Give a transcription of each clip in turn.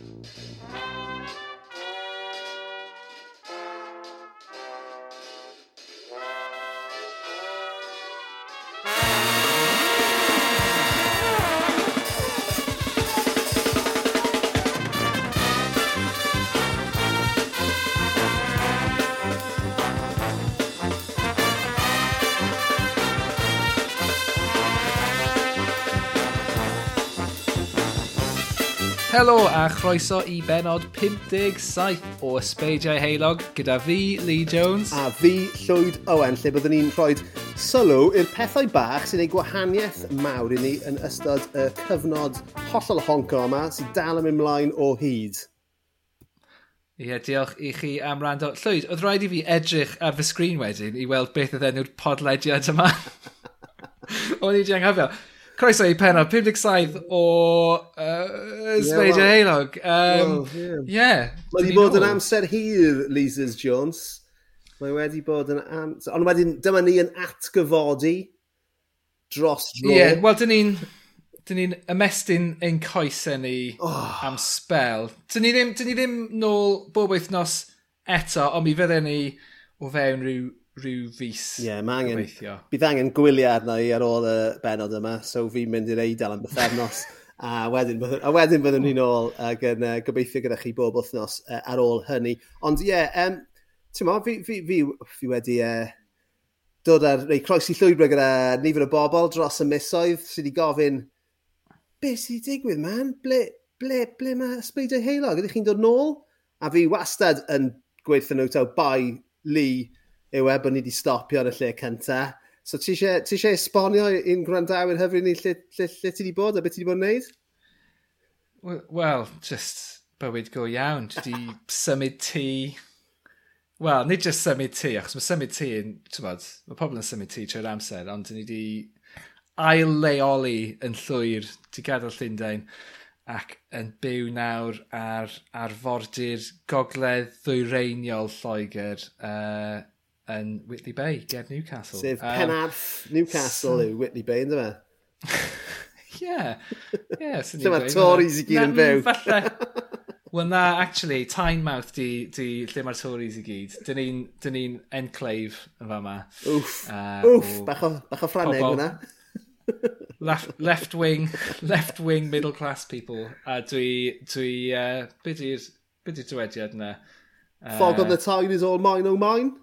「からだ!」Helo a chroeso i benod 57 o Ysbeidiau Heilog gyda fi, Lee Jones. A fi, Llwyd Owen, lle byddwn ni'n rhoi sylw i'r pethau bach sy'n ei gwahaniaeth mawr i ni yn ystod y cyfnod hollol honco yma sy'n dal yn ymlaen o hyd. Ie, diolch i chi am rando. Llwyd, oedd rhaid i fi edrych ar fy sgrin wedyn i weld beth oedd enw'r podlediad yma. O'n i di anghofio. Croeso i penod 57 o uh, Sbeidio yeah, Heilog. Um, well, yeah. yeah. Mae wedi bod yn amser hir, Lises Jones. Mae wedi bod yn amser... Ond wedyn, dyma ni yn atgyfodi dros dro. Ie, yeah, wel, dyn ni'n... Dyn ni'n ymestyn ein coesau ni oh. am spel. Dyn ni ddim, dyn ni ddim nôl bob wythnos eto, ond mi fydden ni o fewn rhyw rhyw fus Ie, yeah, mae angen, gobeithio. Bydd angen gwyliau arna i ar ôl y benod yma, so fi'n mynd i'r eidl am bythefnos. a wedyn, a wedyn byddwn ni'n ôl ac yn uh, gobeithio gyda chi bob wythnos uh, ar ôl hynny. Ond ie, yeah, um, ti'n mo, fi, fi, fi, fi wedi uh, dod ar rei croesi llwybr gyda nifer o bobl dros y misoedd sydd wedi gofyn, be sydd wedi digwydd, man? Ble, ble, ble mae Sbeidio Heilog? Ydych chi'n dod nôl? A fi wastad yn gweithio nhw taw bai Lee yw e bod ni wedi stopio yn y lle cyntaf. So ti eisiau esbonio i'n gwrandawyr hyfryd ni lle, lle, lle ti wedi bod a beth ti wedi bod yn neud? Wel, just bywyd go iawn. Dwi wedi symud ti... Wel, nid just symud ti, achos mae symud ti yn, bod, mae pobl yn symud ti trwy'r amser, ond ni wedi ail-leoli yn llwyr, ti gadael Llundain, ac yn byw nawr ar arfordir gogledd ddwyreiniol Lloegr, uh, yn Whitley Bay, ger Newcastle. Sef Penarth Newcastle yw Whitley Bay, ynddo fe? Ie. Ie, sy'n. Tories i gyd yn byw. Mm, falle. Wel na, actually, Tynemouth di, di lle mae'r Tories i gyd. Dyn ni'n ni, enclave yn fama. Wff, uh, wff, bach o, bach o ffraneg hwnna. left, left wing, left wing middle class people. A dwi, dwi, uh, beth yw'r dywediad yna? Uh, Fog on the tide is all mine, oh mine?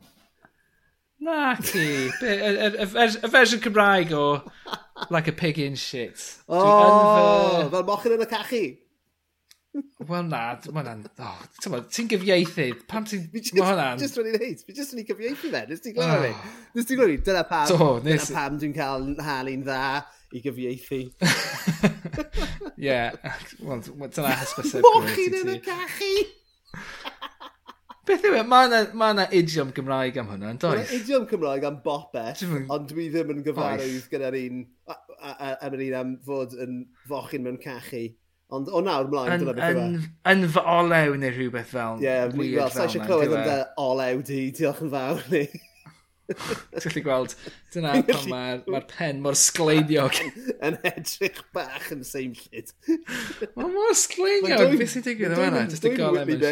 Na ti. Y fersiwn Cymraeg o Like a Pig in Shit. O, oh, fel mochyn yn y cachu. Wel na, mae hwnna'n... Oh, ti'n gyfieithydd. Pam ti'n... Mae hwnna'n... just rwy'n ei wneud. Fi just yn ei gyfieithu fe. Nes ti'n glywed fi? Nes ti'n glywed fi? Dyna pam, Do, nes Dyna pam dwi'n cael hanu'n dda i gyfieithu. Ie. Wel, wel, dyna hysbyseb. Mochyn yn y cachu! Beth yw e? Mae yna ma idiom Gymraeg am hwnna, yn does? Mae idiom Cymraeg am bopeth, ond dwi ddim yn gyfarwydd gyda'r un, am yr un am fod yn fochyn mewn cachu. Ond o nawr mlaen, dyna beth yw e. Yn fy olew neu rhywbeth fel. Ie, yeah, fel. Sa eisiau clywed yn e? dy olew di, diolch yn fawr ni. Ti'n gallu gweld, dyna pan mae'r ma pen mor sgleiniog. yn edrych bach yn same shit. Mae mor sgleiniog, beth sy'n digwydd yma yna? Just y golau mewn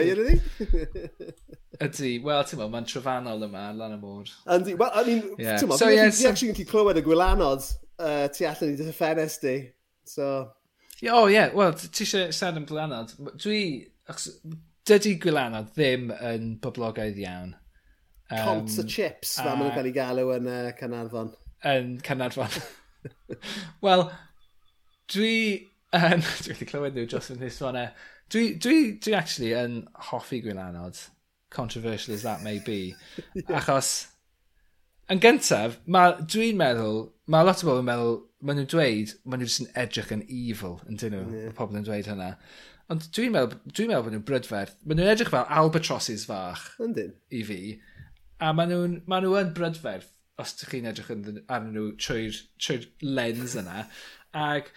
Ydy, wel, ti'n meddwl, mae'n trofannol yma, lan y môr. Ydy, wel, I mean, yeah. ti'n meddwl, so, yeah, so... actually gallu clywed y gwylanod uh, tu allan i dy ffenest di. So... O, oh, ie, yeah. wel, ti eisiau siarad am gwylanod. Dwi, dydy gwylanod ddim yn boblogaidd iawn Um, Cont a chips, fel maen nhw'n cael ei galw yn uh, Canarfon. Yn Canarfon. Wel, dwi... Um, dwi wedi clywed nhw dros yn hysfona. Dwi, dwi, dwi actually yn hoffi gwylanod, controversial as that may be, yeah. achos yn gyntaf, dwi'n meddwl, mae lot o bobl yn meddwl, maen nhw'n dweud, maen nhw'n yn edrych yn evil, yn dyn nhw, yeah. pobl yn dweud hynna. Ond dwi'n meddwl, dwi meddwl bod nhw'n brydferth. Maen nhw'n edrych fel albatrosses fach. Yndyn. I fi. A maen nhw'n ma nhw yn brydferth, os ydych chi'n edrych arnyn nhw trwy'r trwy lens yna. Ac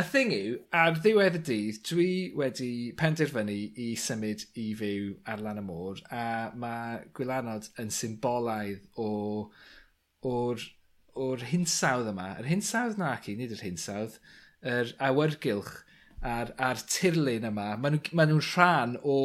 y thing yw, ar ddiwedd y dydd, dwi wedi penderfynu i symud i fyw ar lan y môr, a mae Gwylanod yn symbolaidd o, o'r, or hinsawdd yma. Yr hinsawdd na ac i, nid yr hinsawdd, yr awyrgylch a'r, ar tirlun yma. Maen nhw'n ma nhw rhan o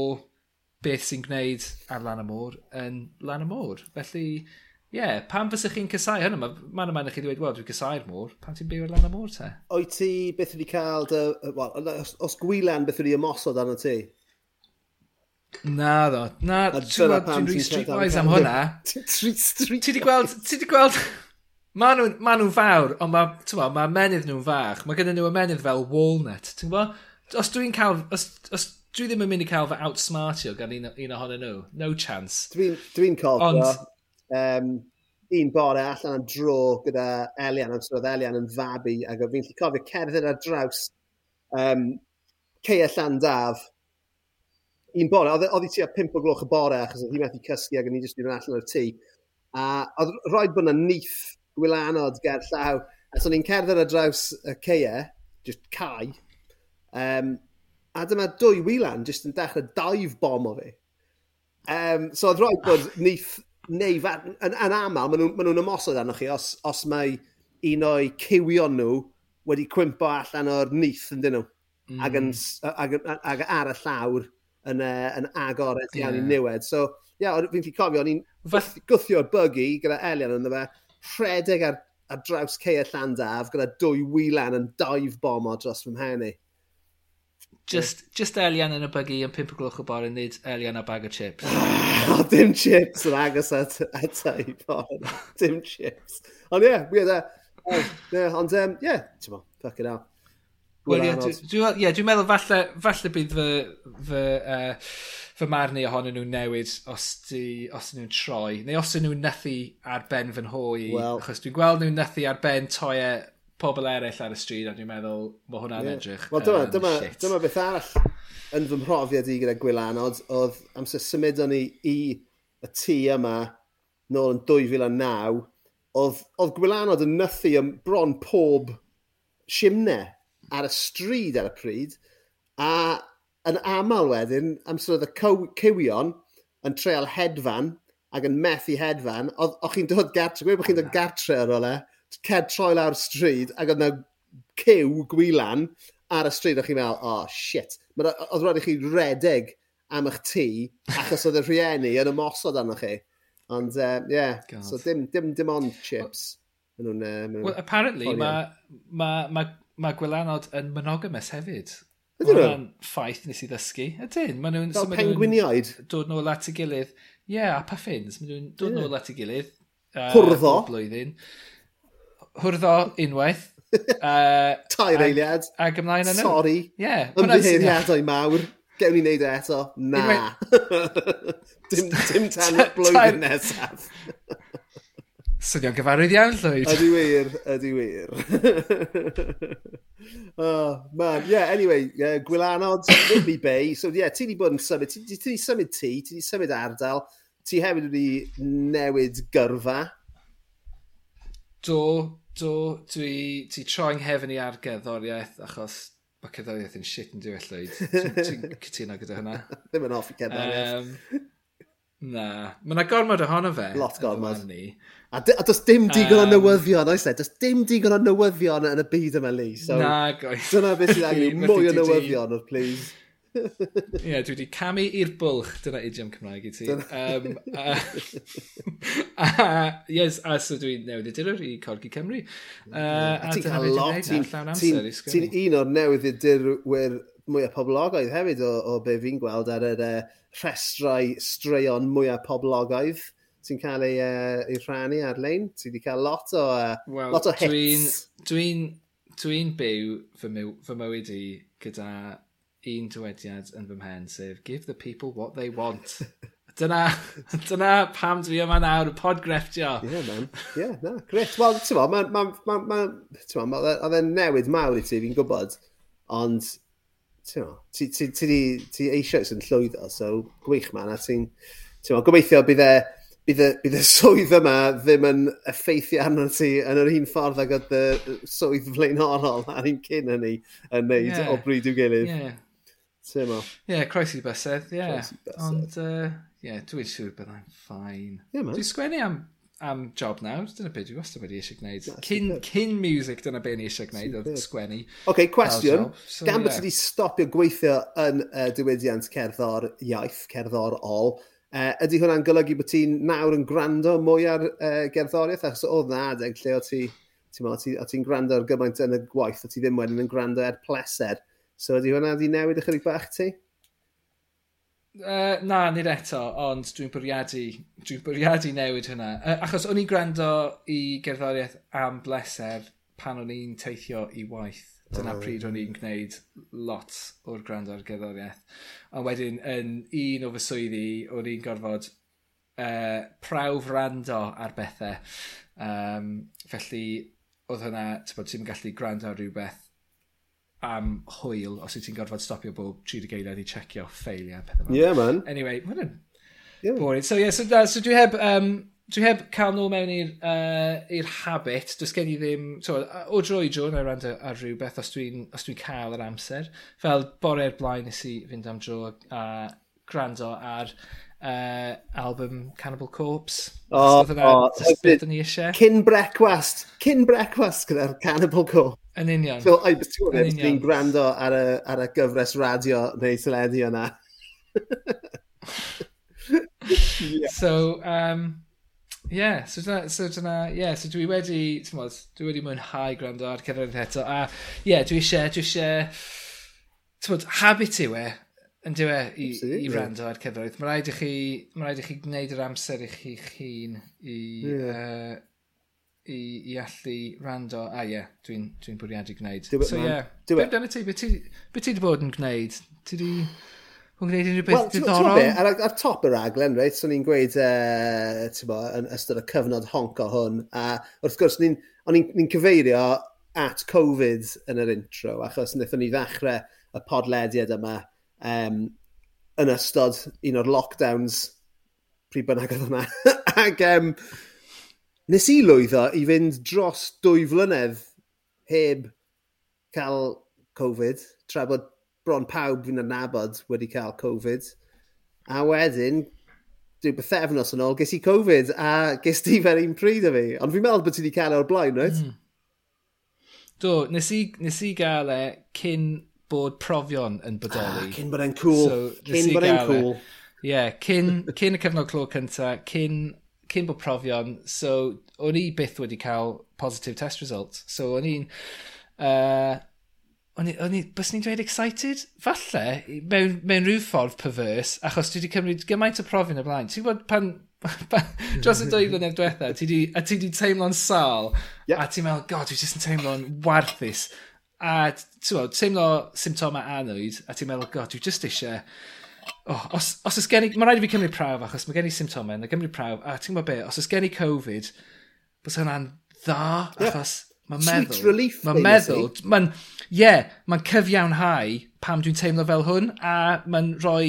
beth sy'n gwneud ar lan y môr yn lan y môr. Felly, ie, yeah, pam fysych chi'n cysau hynny? Mae man yma chi dweud, wel, dwi'n cysau'r môr, pam ti'n byw ar lan y môr te? O'i ti beth wedi cael, dy, well, os, os gwylan beth wedi ymosod arno ti? Na ddo, na, dwi'n rhi streetwise am hwnna. Ti wedi gweld, ti wedi gweld, Maen nhw'n ma nhw fawr, ond mae ma menydd nhw'n fach. Mae gennym nhw ymenydd fel walnut. Ti'n gwybod? Os dwi'n cael... Os, os dwi ddim yn mynd i cael fy outsmartio gan un, un ohonyn nhw. No chance. Dwi'n dwi, cofio. Ond... um, un bore allan am dro gyda Elian, am sydd Elian yn fabi, ac fi'n lli cofio cerdded ar draws um, Ceia Llandaf, un bore, oedd hi tua 5 o gloch y bore achos oedd hi methu cysgu ac o'n i jyst wedi allan o'r tŷ. A oedd roed bod yna nith gwylanod ger llaw. A so ni'n cerdded ar draws y ceia, just cae, um, A dyma dwy wylan jyst yn dechrau daif bom o fi. Um, so oedd rhaid bod ah. neith neu yn, yn aml, maen nhw'n nhw, nhw ymosod arnoch chi os, os mae un o'i cywion nhw wedi cwympo allan o'r nith hmm. yn dyn nhw. Mm. Ac, yn, ag, ag, ag, ar y llawr yn, uh, yn agor eto iawn yeah. i niwed. So, ia, yeah, fi'n fi cofio, o'n i'n gwthio'r bygu gyda Elian yn fe, rhedeg ar, ar draws ceir Llandaf gyda dwy wylan yn daif bom o dros fy mhen i. Just, just Elian yn y bygu yn pimp o gloch o bore yn nid Elian a bag o chips. o, dim chips yn agos at, at ei bod. Dim chips. Ond ie, yeah, oh, yeah, ond ie, um, yeah, ti'n mo, fuck it out. Wel, ie, dwi'n yeah, dwi meddwl falle, falle bydd fy, fy, uh, fy marn i ohonyn nhw'n newid os, di, os nhw'n troi. Neu os nhw'n nythu ar ben fy nhoi. Well. Achos dwi'n gweld nhw'n nythu ar ben toiau pobl eraill ar y stryd, a dwi'n meddwl bod hwnna'n yeah. edrych Wel, dyma, um, dyma, shit. dyma beth arall yn fy mhrofiad i gyda Gwylanod, oedd amser symudon ni i y tŷ yma nôl yn 2009, oedd, oedd Gwylanod yn nythu ym bron pob simnau ar y stryd ar y pryd, a yn aml wedyn, amser oedd y cywion yn treol hedfan ac yn methu hedfan, oedd o'ch chi'n dod gartre, gweud bod chi'n dod gartre ar ole, ced troi lawr stryd ac oedd yna cyw gwylan ar y stryd o'ch chi'n meddwl, oh shit, oedd rhaid i chi redeg am eich tŷ achos oedd y rhieni yn ymosod arno chi. Ond, ie, uh, yeah, God. so dim, dim, dim ond chips. Well, nhw'n... Uh, well, apparently, mae ma, ma, ma gwylanod yn monogamous hefyd. Ydyn nhw? ffaith nes i ddysgu. Ydyn, maen nhw'n... Fel so penguiniaid? Dod nôl at y gilydd. Ie, yeah, a puffins. Mae nhw'n dod yeah. nôl at y gilydd. Uh, Hwrddo. Blwyddyn hwrddo unwaith. Uh, Tair eiliad. A gymlaen yn Sorry. Ie. Yeah. Ymddiheiriadau mawr. Gewn ni wneud e eto. Na. dim, dim tan blwyddyn nesaf. Swnio'n gyfarwydd iawn, Llwyd. Ydy wir, ydy wir. oh, man, yeah, anyway, uh, Gwylanod, Whitby Bay. So, yeah, ti wedi bod yn symud, ti wedi symud ti, ti wedi symud ardal, ti hefyd wedi newid gyrfa. Do, Do, dwi, dwi troi'n hefyn i ar gerddoriaeth achos mae cerddoriaeth yn shit yn diwedd llwyd. Ti'n cytuno gyda hynna? Ddim yn off i cerddoriaeth. Um, na. Mae yna gormod ohono fe. Lot gormod. A, a does dim digon um, o newyddion, oes e? Does dim digon o newyddion yn y byd yma, Lee. So, na, goes. Dyna beth sydd angen mwy o newyddion, please. Ie, yeah, dwi wedi camu i'r bwlch. Dyna idiom Cymraeg i ti. Um, uh, uh, yes, a so dwi'n newydd i dirwr i Corgi Cymru. Uh, a ti'n cael lot. Ti'n un o'r newydd i dirwyr mwyaf poblogaidd hefyd o, o be fi'n gweld ar yr uh, rhestrau straeon mwyaf poblogaidd ti'n cael ei, uh, ei rhannu ar-lein? Ti wedi cael lot o, uh, well, lot o hits? Dwi'n dwi dwi, byw fy, myw, fy mywyd i gyda un dywediad yn fy mhen, sef give the people what they want. dyna, dyna pam dwi yma nawr, pod grefftio. Ie, yeah, man. Ie, yeah, na, gret. Wel, ti'n ma, ma, ma, ma, ma, ma, oedd e'n newid mawr i ti, fi'n gwybod, ond, ti'n ma, ti, ti, ti, ti, eisiau sy'n llwyddo, so gwych man, a ti'n, ti'n ma, gobeithio bydd e, bydd y, bydd y swydd yma ddim yn effeithio arno ti yn yr un ffordd ag oedd y swydd flaenorol a'r un cyn hynny yn neud yeah. o bryd i'w gilydd. Yeah. Ti'n mo? Ie, yeah, croesi bysedd, ie. Yeah. Ond, ie, uh, yeah, dwi'n siŵr byddai'n ffain. Yeah, dwi'n sgwennu am, am job nawr, dyna beth dwi wastad wedi eisiau gwneud. Cyn, cyn music, dyna beth ni eisiau gwneud oedd sgwennu. Oce, okay, cwestiwn. So, Gan yeah. bod wedi stopio gweithio yn uh, diwydiant cerddor iaith, cerddor ol, Uh, ydy hwnna'n golygu bod ti'n nawr yn gwrando mwy ar uh, gerddoriaeth? Achos oedd na adeg lle o ti'n ti, ti, ti gwrando ar gymaint yn y gwaith, o ti ddim wedyn yn gwrando ar pleser. So ydy hwnna wedi newid ychydig bach ti? Uh, na, nid eto, ond dwi'n bwriadu, dwi'n bwriadu newid hynna. Uh, achos o'n i'n gwrando i gerddoriaeth am bleser pan o'n i'n teithio i waith. Dyna oh. pryd o'n i'n gwneud lot o'r gwrando ar gerddoriaeth. A wedyn, yn un o fy swyddi, o'n i'n gorfod uh, prawf rando ar bethau. Um, felly, oedd hynna, ti'n gallu gwrando ar rhywbeth am hwyl os wyt ti'n gorfod stopio bob 30 geiriad i checio ffeiliau a. Yeah, man. Anyway, mae'n hwnna'n yeah. boring. So, yeah, so, uh, so dwi heb... Um, Dwi heb cael nôl mewn i'r uh, habit, does gen i ddim... So, o dro i dro, na rand rando ar rhywbeth os dwi'n dwi cael yr amser. Fel bore'r blaen nes i fynd am dro a uh, gwrando ar uh, album Cannibal Corpse. O, oh, o. Oh, ni eisiau. Cyn brecwast. Cyn brecwast gyda'r Cannibal Corpse. Yn union. So, I was ti'n gwybod, dwi'n gwrando ar y, ar y gyfres radio neu teledu yna. yeah. So, um, yeah, so dyna, so dyna, yeah, so dwi wedi, ti'n modd, dwi wedi mwynhau gwrando ar cyfraniad eto, a, yeah, dwi eisiau, dwi eisiau, ti'n modd, habit yw e, yn diwe i, i rando ar cyfroedd. Mae rhaid i chi, mae rhaid i chi gwneud yr amser i chi hun i, yeah. uh, i, i allu rando. A ie, yeah, dwi'n dwi, dwi bwriadu gwneud. Do it, e- so ie, yeah. beth dyna ti? Beth ti wedi bod yn gwneud? Ti wedi... Yn gwneud unrhyw beth well, diddorol? Be, ar, ar top y raglen, reit, so ni'n gweud, uh, bo, yn ystod y cyfnod honc o hwn, a wrth gwrs, ni'n ni, ni cyfeirio at Covid yn yr intro, achos wnaethon ni ddechrau y podlediad yma um, yn ystod un o'r lockdowns pryd bynnag oedd hwnna. Ac um, nes i lwyddo i fynd dros dwy flynedd heb cael Covid, tra bod bron pawb fi'n adnabod wedi cael Covid. A wedyn, dwi'n bythefnos yn ôl, ges i Covid a ges ti fe'r un pryd o fi. Ond fi'n meddwl bod ti wedi cael e o'r blaen, right? Mm. Do, nes i, nes i gael e cyn bod profion yn bodoli. Ah, cyn bod e'n cool. So, cyn bod e'n e. cool. Ie, yeah, cyn, cyn y cyfnod clo cynta, cyn, cyn bod profion. So, o'n i byth wedi cael positive test results. So, o'n i'n... Uh, o'n i, bys ni'n dweud excited? Falle, mewn, mewn rhyw ffordd perverse, achos dwi wedi cymryd gymaint o profion y blaen. Ti'n gwybod pan, pan dros y dwy flynedd diwetha, ti di, a ti wedi teimlo'n sal, yep. a ti'n meddwl, god, dwi jyst yn teimlo'n warthus a ti'n teimlo symptoma anwyd, a ti'n meddwl, god, dwi just eisiau... Oh, os, os ys gen i... Mae rhaid i fi cymryd prawf, achos mae gen i symptoma yna, cymryd prawf, a ti'n gwybod be, os ys gen i Covid, bys hwnna'n dda, achos... Yeah. Mae'n meddwl... Sweet relief. Mae'n meddwl... Mae'n... Ie, yeah, mae'n cyfiawnhau pam dwi'n teimlo fel hwn, a mae'n rhoi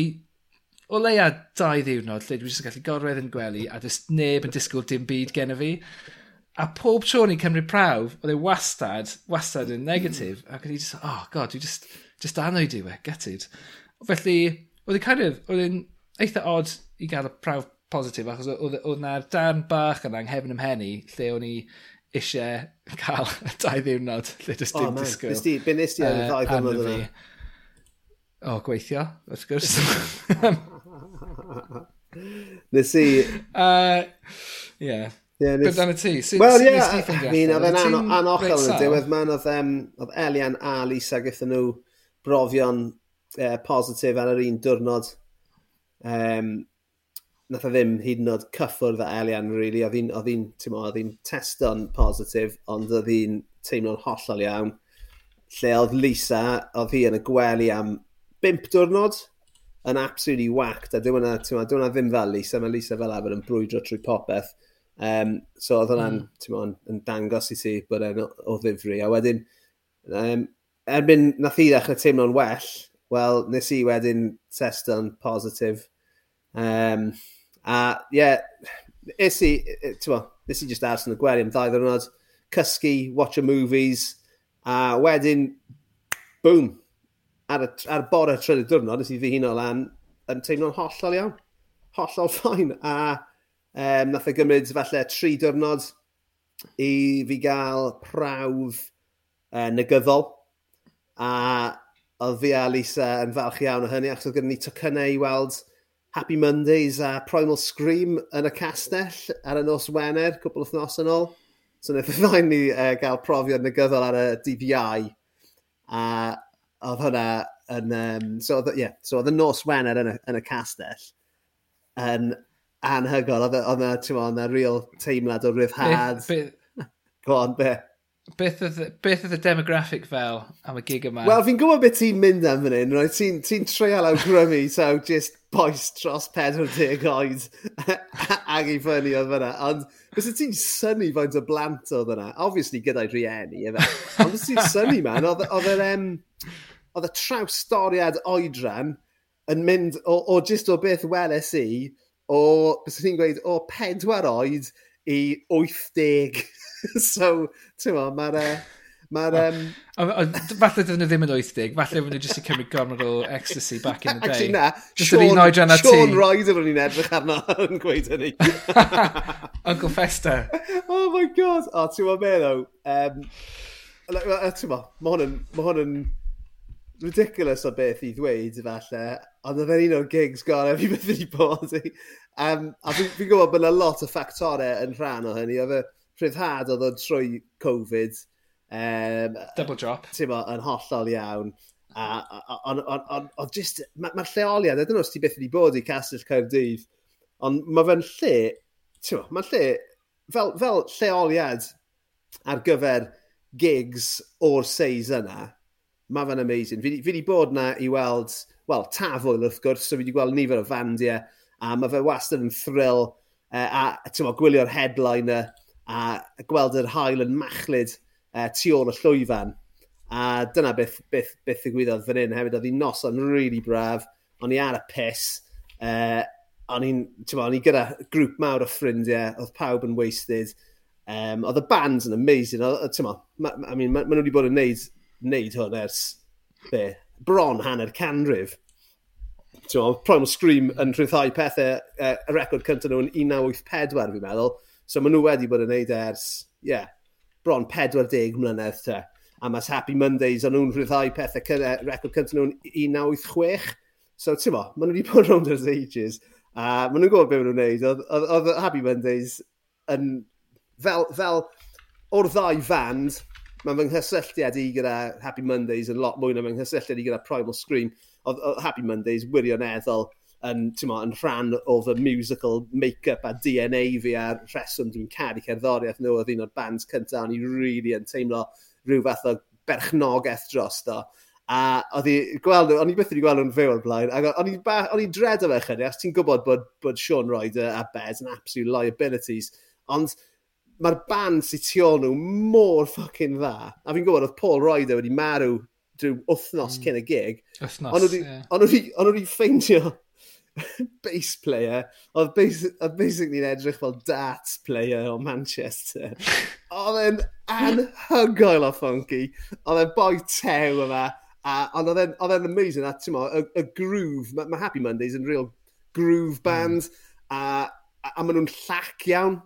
o leia dau ddiwrnod lle dwi'n gallu gorwedd yn gwely a dys neb yn disgwyl dim byd gen i fi. A pob tro ni'n cymryd prawf, oedd e wastad, wastad yn negatif. Mm. Ac oedd i just, oh god, dwi just, just annoyed i we, gutted. Felly, oedd e kind of, oedd e'n eitha odd i gael y prawf positif, achos oedd na'r darn bach yna anghefn ymhenni, lle o'n i eisiau cael y dau ddiwrnod, lle dys dim oh, disgwyl. Nes di, be nes di ar y ddau ddiwrnod yna? O, gweithio, wrth gwrs. nes i... Uh, yeah. Yeah, Beth dan y ti? Wel, ie, I mean, oedd e'n anochel yn y diwedd man, oedd um, Elian a Lisa gyda nhw brofion uh, positif ar yr un diwrnod. Um, nath o ddim hyd yn oed cyffwrdd â Elian, really. Oedd hi'n oedd hi'n testo'n positif, ond oedd hi'n teimlo'n hollol iawn. Lle oedd Lisa, oedd hi yn y gwely am bimp diwrnod, yn absolutely whacked, a dwi'n ddim fel Lisa, mae Lisa fel arfer yn brwydro trwy popeth Um, so oedd hwnna'n mm. yn dangos i ti bod e'n o ddifri. A wedyn, um, erbyn nath i ddechrau teimlo'n well, wel, nes i wedyn testo'n positif. Um, a ie, yeah, e, e, nes i, ti'n nes i just ars yn y gwely am ddau ddwrnod, cysgu, watch a movies, a wedyn, boom, ar y, ar bore trydydd diwrnod, nes i ddi o lan yn teimlo'n hollol iawn. Hollol ffain. A Um, nath e gymryd falle tri diwrnod i fi gael prawf uh, negyddol. A oedd fi a Lisa yn falch iawn o hynny, achos oedd gen ni tocynnau i weld Happy Mondays a Primal Scream yn y castell ar y nos Wener, cwbl o thnos yn ôl. So wnaeth e rhaid ni uh, gael profiad negyddol ar y DVI. A oedd hwnna yn... Um, so, oedd, yeah, so y nos Wener yn y, yn y castell yn anhygol. Oedd e, yna, e, ti'n oedd yna real teimlad o ryddhad. Go on, be? Beth oedd y demographic fel am y gig yma? Wel, fi'n gwybod beth ti'n mynd am fan hyn. Right? Ti'n ti treial awgrymu, so just boes dros 40 oed ag i ffynnu oedd fyna. Ond bys ti'n syni faint o blant oedd yna? Obviously gyda'i rhieni, efe. Ond bys ti'n syni, man, oedd yr... Um, oedd y traws storiad oedran yn mynd o, o just o beth weles i o, bys ti'n gweud, o pedwar oed i 80. so, ti'n mo, mae'r... Mae'r... Um... falle dydyn nhw ddim yn 80, falle fydden nhw jyst i cymryd gormod o ecstasy back in the day. Actually, na. Just Sean, Sean, Sean Ryder o'n i'n edrych arno yn gweud hynny. Uncle Festa. Oh my god. O, oh, ti'n mo be, though? Um, e, ti'n mo, mae hwn yn... Ma hwn yn ridiculous o beth i ddweud, falle, ond oedd e'n un o'r gigs gorau fi beth wedi bod i. Um, a fi'n fi gwybod bod yna lot o ffactorau yn rhan o hynny. Oedd y rhyddhad oedd o'n trwy Covid. Um, Double drop. Ti'n Mo, yn hollol iawn. Ond just, mae'r ma lleoliad, ydyn nhw os ti beth wedi bod i Castell Caerdydd, ond mae fe'n lle, ti'n mae'n lle, fel, fel lleoliad ar gyfer gigs o'r seis yna, mae fe'n amazing. Fi, fi wedi bod na i weld, wel, tafwyl wrth gwrs, so fi wedi gweld nifer o fandiau, a mae fe wastad yn thrill, uh, a tyma, gwylio'r headliner, a gweld yr hael yn machlyd uh, e, tu ôl y llwyfan. A dyna beth, beth, beth ddigwyddodd fan hyn hefyd, oedd hi'n noson really braf, o'n i ar y piss, uh, o'n i'n, i gyda grŵp mawr o ffrindiau, oedd pawb yn wasted, um, oedd y bands yn amazing, oedd, tyma, ma, I mean, ma, ma nhw wedi bod yn neud wneud hwn ers be, bron hanner canrif. So, Primal Scream yn rhyddhau pethau, e, y record cyntaf nhw'n 1984 fi'n meddwl. So maen nhw wedi bod yn neud e ers, ie, yeah, bron 40 mlynedd te. A mas Happy Mondays o'n nhw'n rhyddhau pethau uh, e, record cyntaf nhw'n 1986. So ti'n mo, maen nhw wedi bod round ers ages. A maen nhw'n gwybod beth maen nhw'n neud. Oedd Happy Mondays yn, fel, fel o'r ddau fand, mae fy nghysylltiad i gyda Happy Mondays yn lot mwy na fy nghysylltiad i gyda Primal Scream. Oedd Happy Mondays wirioneddol yn, mo, yn rhan o fy musical make-up a DNA fi a'r rheswm dwi'n caru cerddoriaeth nhw oedd un o'r bands cyntaf o'n i really yn teimlo rhyw fath o berchnogaeth dros do. A oedd i gweld o'n i byth wedi gweld nhw'n fyw o'r blaen, ac o'n i, dred o fe chynnu, os ti'n gwybod bod, bod Sean Ryder a Bez yn absolute liabilities, ond mae'r band sy'n tu ôl nhw mor ffucking dda. A fi'n gwybod oedd Paul Royder wedi marw drwy wythnos mm. cyn y gig. Wythnos, ie. Yeah. Ond wedi ffeindio bass player, oedd basically yn edrych fel darts player o Manchester. oedd e'n anhygoel o funky. Oedd e'n boi tew yma. A, ond oedd e'n amazing. A ti'n mo, y, y groove, mae ma Happy Mondays yn real groove mm. band. Mm. A, a, a maen nhw'n llac iawn.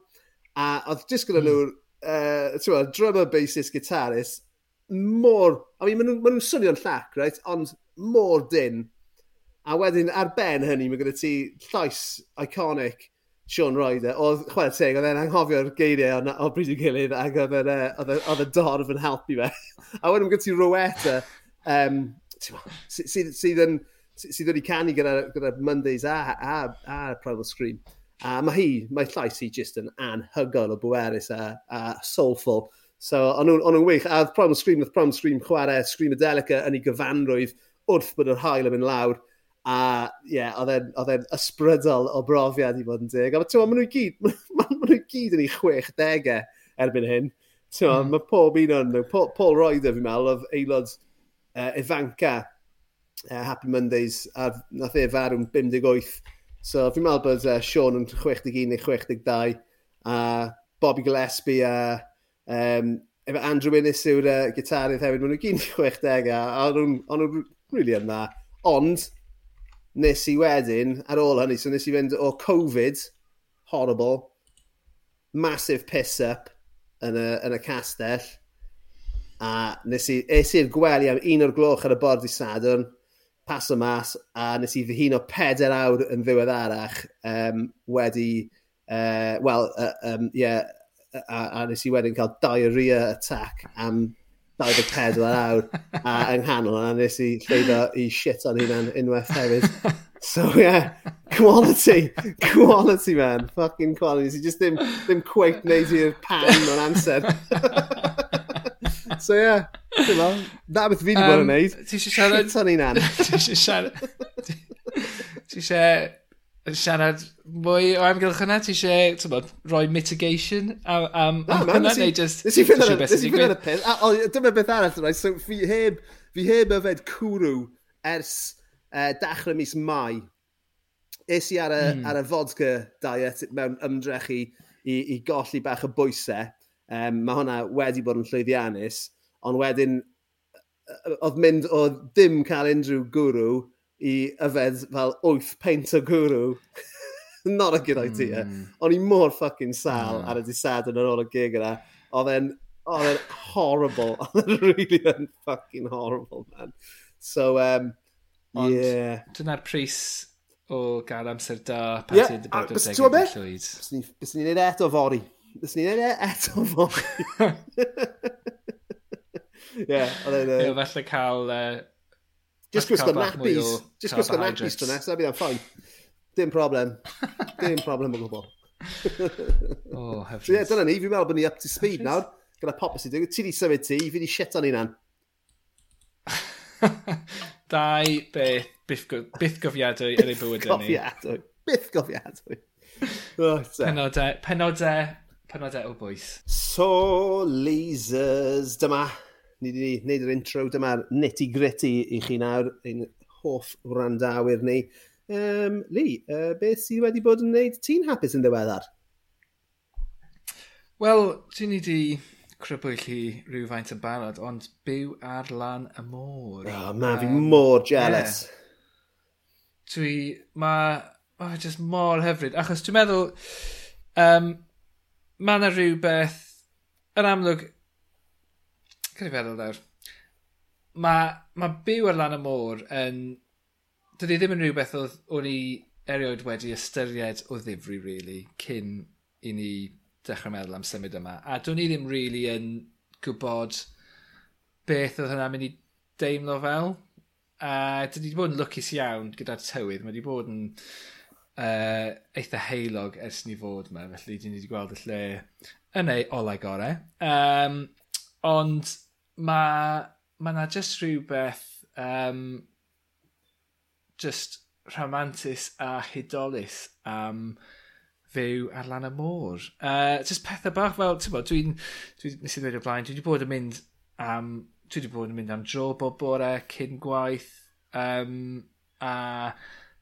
A oedd just gyda mm. nhw, uh, drummer, bassist, guitarist, mor... I mean, maen nhw'n nhw swnio'n llac, right? Ond mor dyn. A wedyn, ar ben hynny, mae gyda ti llais iconic Sean Ryder. Oedd, chwer teg, oedd e'n anghofio'r geiriau o, o bryd i gilydd ac oedd y dorf yn helpu fe. a wedyn, mae gyda ti Rowetta, um, sydd yn sydd wedi canu gyda, gyda Mondays a, a, a Primal Scream. A mae hi, mae llais hi just yn anhygoel o bwerus a, a soulful. So, o'n nhw'n wych. A oedd Primal Scream, oedd Primal Scream chwarae Screamadelica yn ei gyfanrwydd wrth bod yr hael yn mynd lawr. A ie, yeah, oedd e'n ysbrydol o brofiad i fod yn dig. A ti'n maen nhw gyd, maen nhw gyd yn ei chwech degau erbyn hyn. Ti'n mm. mae pob un o'n nhw, Paul, Paul Roeder fi'n meddwl, oedd aelod uh, Ivanka, uh, Happy Mondays, a nath e farw'n 58 So fi'n meddwl bod uh, Sean yn 61 neu 62 a Bobby Gillespie a um, efo Andrew Innes yw'r uh, gitarydd hefyd, maen nhw gyn 60 a o'n nhw'n really yn dda. Ond, nes i wedyn, ar ôl hynny, so nes i fynd o Covid, horrible, massive piss-up yn, y, yn y castell, a nes i, es i'r gwely am un o'r gloch ar y bord i Sadwrn, pas paso mas a nes i ddihun o peder awr yn ddiweddarach um, wedi, uh, wel, uh, um, yeah, a, a nes i wedyn cael diarrhea attack am 24 awr a yng nghanol a nes i llwyddo i shit o'n hynna'n unwaith hefyd. So yeah, quality, quality man, fucking quality. Nes i just ddim, ddim quite neud i'r pan o'n amser. so ie. Yeah. Na beth fi wedi bod yn neud. Ti eisiau siarad... Shit o'n i'n an. Ti eisiau siarad... Ti eisiau siarad mwy o amgylch hwnna? Ti eisiau rhoi mitigation am, am, am hwnna? Neu just... Nes i ffynd ar y peth. Dyma beth arall yna. So fi heb, fi heb yfed cwrw ers uh, dachrau mis Mai. Es i ar y, mm. ar y vodka diet mewn ymdrech i, i, i golli bach y bwysau Um, mae hwnna wedi bod yn llwyddiannus, ond wedyn oedd mynd o ddim cael unrhyw gwrw i yfed fel 8 peint o gwrw. Not a good idea. Mm. O'n i mor ffucking sal mm. Ah. ar y disad yn ar ôl y gig yna. Oedd e'n oh, they're horrible. e'n really yn fucking horrible, man. So, um, Ond, yeah. dyna'r pris o gael amser da pan yeah, ti'n bod yn degau llwyd. Bys ni'n ei eto fori. Nes ni'n dweud e eto fo. Ie, oedd e'n... Ie, falle cael... Uh, Just gwisgo nappies. Just gwisgo nappies tro nesaf, bydd e'n ffain. Dim problem. Dim problem o gwbl. oh. So, ie, yeah, dyna ni. Fi'n meddwl bod ni up to speed nawr. Gyda pop sy'n. Ti di symud ti, fi di shit o'n unan. Dau beth byth gofiadwy yn ei bywyd ni. Gofiadwy. Byth gofiadwy. Oh, penodau, penodau penodau o bwys. So, lasers, dyma. Ni wedi gwneud yr intro, dyma'r nitty gritty i chi nawr, ein hoff wrandawyr ni. Um, Lee, uh, beth sydd wedi bod yn gwneud ti'n hapus yn ddiweddar? Wel, ti'n ni wedi crybwyll chi rhywfaint yn barod, ond byw ar lan y môr. Oh, man, um, fi mor jealous. Yeah. Dwi, mae, oh, just mor hyfryd, achos dwi'n meddwl, um, mae yna rhywbeth, yn amlwg, gyda feddwl nawr, mae ma byw ar lan y môr yn, dydy ddim yn rhywbeth oedd o'n i erioed wedi ystyried o ddifri, really, cyn i ni dechrau meddwl am symud yma. A do'n i ddim really yn gwybod beth oedd hynna'n mynd i deimlo fel. A dydy wedi bod yn lwcus iawn gyda'r tywydd. Mae wedi bod yn uh, eitha heilog ers ni fod yma, felly dyn ni wedi gweld y lle yn ei olau gorau. Um, ond mae ma na just rhywbeth um, just rhamantus a hudolus am fyw ar lan y môr. Uh, just pethau bach fel, ti'n bod, dwi'n, dwi, nes i ddweud o blaen, dwi wedi bod yn mynd am, dwi wedi bod yn mynd am dro bob bore cyn gwaith, um, a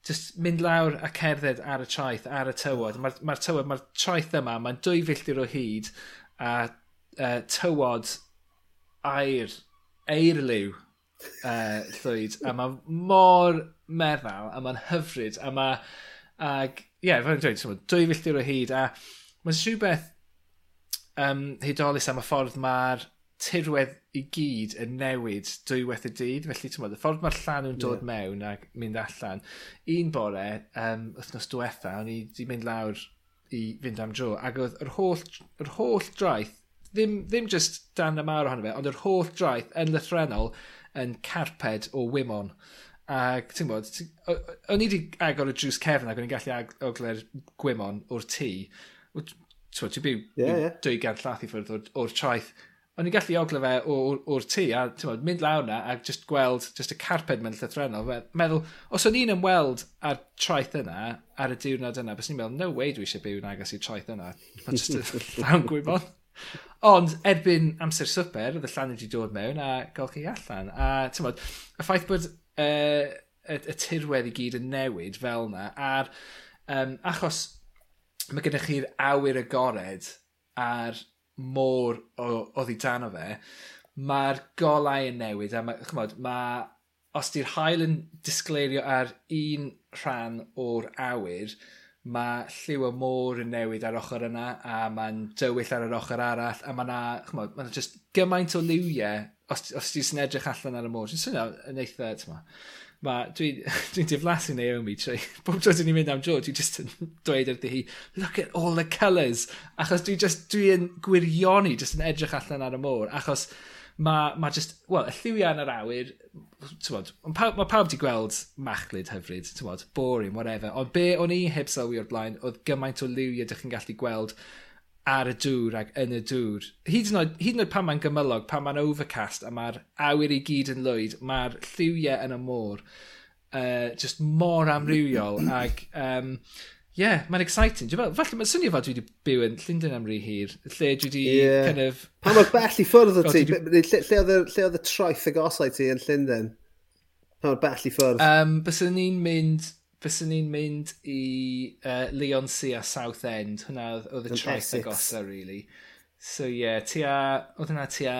just mynd lawr a cerdded ar y traeth, ar y tywod. Mae'r ma, tywod, mae'r traeth yma, mae'n dwy filltir o hyd a uh, tywod air, eirliw uh, e, llwyd. A mae mor meddal a mae'n hyfryd a mae... Ag, ie, yeah, fel yn dweud, dwy filltir o hyd a mae'n rhywbeth um, hydolus am y ffordd mae'r tirwedd i gyd yn newid dwywaith y dydd. Felly, ti'n y ffordd mae'r llan yn dod yeah. mewn ac mynd allan. Un bore, um, wythnos diwetha, o'n i wedi mynd lawr i fynd am dro. Ac oedd yr holl, yr holl draeth, ddim, ddim just dan y mawr ohono fe, ond yr holl draeth yn lythrenol yn carped o wymon. Ac ti'n bod, o'n i wedi agor y drws cefn ac o'n i'n gallu ogler gwymon o'r tŷ. Ti'n byw yeah, yeah. 200 llath i ffwrdd o'r, or traeth o'n i'n gallu ogle fe o'r tŷ a bod, mynd lawr na a just gweld just y carped mewn llythrenol. Meddwl, os o'n i'n ymweld ar traeth yna, ar y diwrnod yna, bys ni'n meddwl, no way dwi eisiau byw yn agos i'r traeth yna. Mae just y llawn gwybod. Ond erbyn amser swper, oedd y llan wedi dod mewn a gael chi allan. A bod, y ffaith bod uh, y, y tirwedd i gyd yn newid fel yna, a'r um, achos mae gennych chi'r awyr agored ar môr oedd i dan o fe, mae'r golau yn newid a mae, chmod, mae, os di'r hael yn disgleirio ar un rhan o'r awyr, mae lliw y môr yn newid ar ochr yna a mae'n dywyll ar yr ochr arall a mae'na, chmod, mae'na just gymaint o liwiau os, os ti'n edrych allan ar y môr. Dwi'n swnio yn eitha, ti'n Ma, dwi'n dwi diflasu Naomi trwy bob tro dwi'n ni'n mynd am George, dwi'n just yn dweud wrthi hi, look at all the colours. Achos dwi'n just, dwi'n gwirioni, just yn edrych allan ar y môr. Achos mae ma just, wel, y lliwiau yn yr awyr, tywod, pawb, mae pawb wedi gweld machlyd hyfryd, tywod, boring, whatever. Ond be o'n i heb sylwi o'r blaen, oedd gymaint o liwiau ydych chi'n gallu gweld ar y dŵr ac yn y dŵr. Hyd yn oed, hyd yn oed pan mae'n gymylog, pan mae'n overcast a mae'r awyr i gyd yn lwyd, mae'r lliwiau yn y môr uh, just mor amrywiol ac um, yeah, mae'n exciting. Dwi'n meddwl, falle mae'n swnio fod dwi wedi byw yn Llundain am rhy hir, lle dwi wedi yeah. kind of... Pan oedd bell i ffwrdd o ti, lle, lle, lle oedd y troeth y gosau ti yn Llundain? Pan oedd bell i ffwrdd? Um, Bys ni'n mynd fyswn ni'n mynd i uh, Leon C a South End. Hwna oedd y traeth agosa, really. So ie, yeah, ti oedd hwnna ti a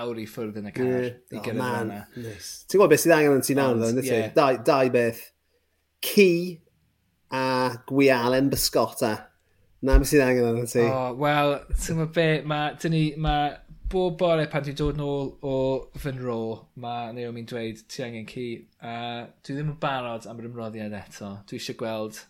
awr i ffwrdd yn y car yeah. i gyrraedd oh, hwnna. Nice. Ti'n gwybod beth sydd angen yn ti nawr, ddo, nid yeah. dau, dau beth. Ci a gwialen bysgota. Na, beth sydd angen yn ti. Oh, wel, ti'n gwybod beth, mae, dyn mae bob bore pan dwi'n dod nôl o fy nro, mae Naomi'n dweud ti angen ci, uh, dwi ddim yn barod am yr ymroddiad eto. Dwi eisiau gweld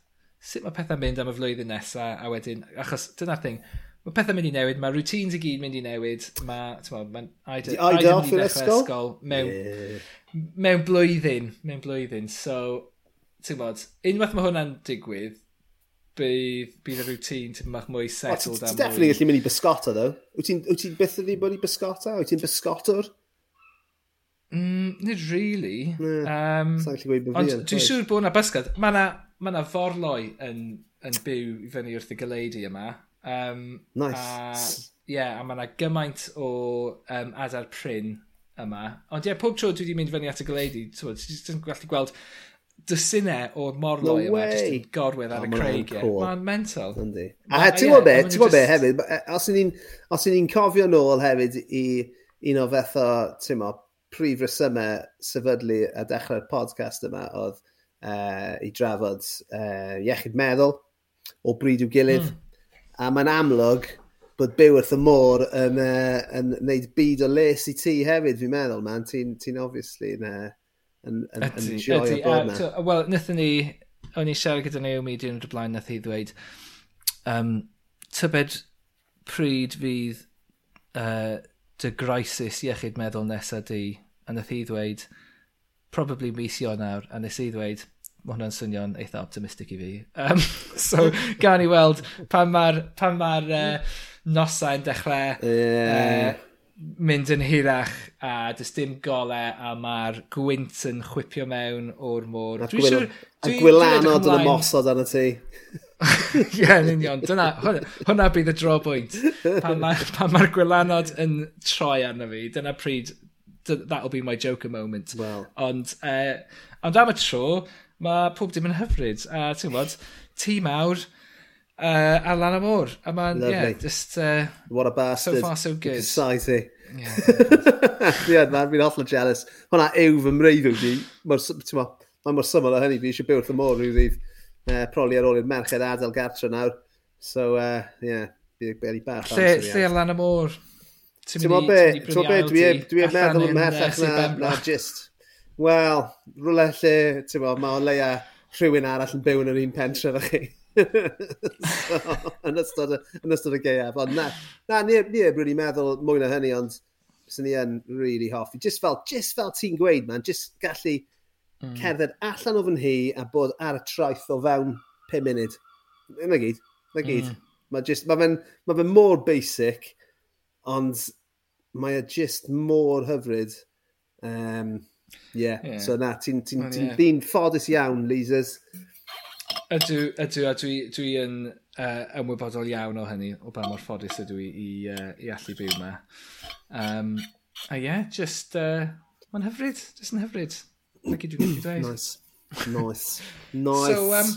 sut mae pethau'n mynd am y flwyddyn nesaf, a wedyn, achos dyna'r thing, mae pethau'n mynd i newid, mae routines i gyd mynd i newid, mae, ti'n mae'n aida, aida mynd i ddechrau ysgol mewn, yeah. mewn blwyddyn, mewn blwyddyn, so, ti'n bod, unwaith mae hwnna'n digwydd, bydd, bydd y rŵtín tyn bach mwy settled. am mwy. Ti'n definitely gallu mynd i bysgota, ddo. Wyt ti'n byth ydi bod i bysgota? Wyt ti'n bysgotwr? Mm, nid really. Um, Ond dwi'n siŵr bod yna bysgod. Mae yna ma, forloi yn, yn byw i fyny wrth y gyleidi yma. Um, nice. A, yeah, a mae yna gymaint o um, adar pryn yma. Ond ie, yeah, pob tro dwi wedi mynd fyny at y gyleidi, ti'n gallu gweld dysynau o'r morloi no yma jyst yn gorwedd ar oh, y creigiau. Mae'n mental. Yndi. A ti'n gwybod be, ti'n gwybod be hefyd, e, os ydyn ni'n cofio nôl hefyd i un o fath o, ti'n mo, prif resymau sefydlu a dechrau'r podcast yma oedd uh, i drafod uh, iechyd meddwl o bryd i'w gilydd. Mm. A mae'n amlwg bod byw wrth y môr yn, uh, yn neud byd o les i ti hefyd, fi'n meddwl, man. Ti'n ti obviously yn... Uh, yn, yn, yn joio ydy, bod yna. So, Wel, nethon ni, o'n i siarad gyda Naomi dyn o blaen nath i ddweud, um, tybed pryd fydd uh, dy graesus iechyd meddwl nesaf di, a nath i ddweud, probably mis nawr, a nes i ddweud, mae hwnna'n swnio'n eitha optimistic i fi. Um, so, gan i weld pan mae'r ma uh, nosau'n dechrau yeah. uh, mynd yn hirach a dys dim gole a mae'r gwynt yn chwipio mewn o'r môr. A, dwi gwil, siwr, a gwylanod yn ymosod arna ti. Ie, yn union. Dyna, hwnna, hwnna bydd y drobwynt. Pan mae'r ma, gwylanod yn troi arna fi, dyna pryd, that'll be my joker moment. Well. Ond, uh, ond am y tro, mae pob dim yn hyfryd. A ti'n gwybod, tîm awr, uh, ar lan y môr. A ma'n, yeah, just... Uh, What a bastard. So far, so good. Society. Yeah, yeah man, fi'n hollol jealous. Hwna yw fy mreiddw di. Mae'n mor syml o hynny, fi eisiau byw wrth y môr rhyw ddydd. Uh, proli ar ôl i'r merched adael gartre nawr. So, uh, yeah, fi'n beri bach. Lle, lle ar lan y môr? Ti'n mynd i brynu ail di? Dwi'n meddwl ymhellach na, na just... Wel, rhywle lle, ti'n mynd, mae o leia rhywun arall yn byw yn yr un pentre fe chi. so, yn ystod y, yn ystod y geiaf. Ond na, na ni, ni ebryd i'n meddwl mwy na hynny, ond sy'n ni yn really hoffi. Just fel, just fel ti'n gweud, man, just gallu mm. cerdded allan o fy nhi a bod ar y traeth o fewn 5 munud. Yna gyd, yna gyd. Mm. Mae just, mae fe'n ma fe mor basic, ond mae e just mor hyfryd. Um, yeah. yeah, so na, ti'n ti, ti, ti, yeah. ffodus iawn, Leasers. Ydw, ydw, a dwi, dwi yn uh, ymwybodol iawn o hynny, o ba mor ffodus ydw i i, uh, i allu byw yma. Um, a ie, yeah, just, uh, mae'n hyfryd, just yn hyfryd. Na gyd dwi'n gallu dweud. Nice, nice, nice. so, um,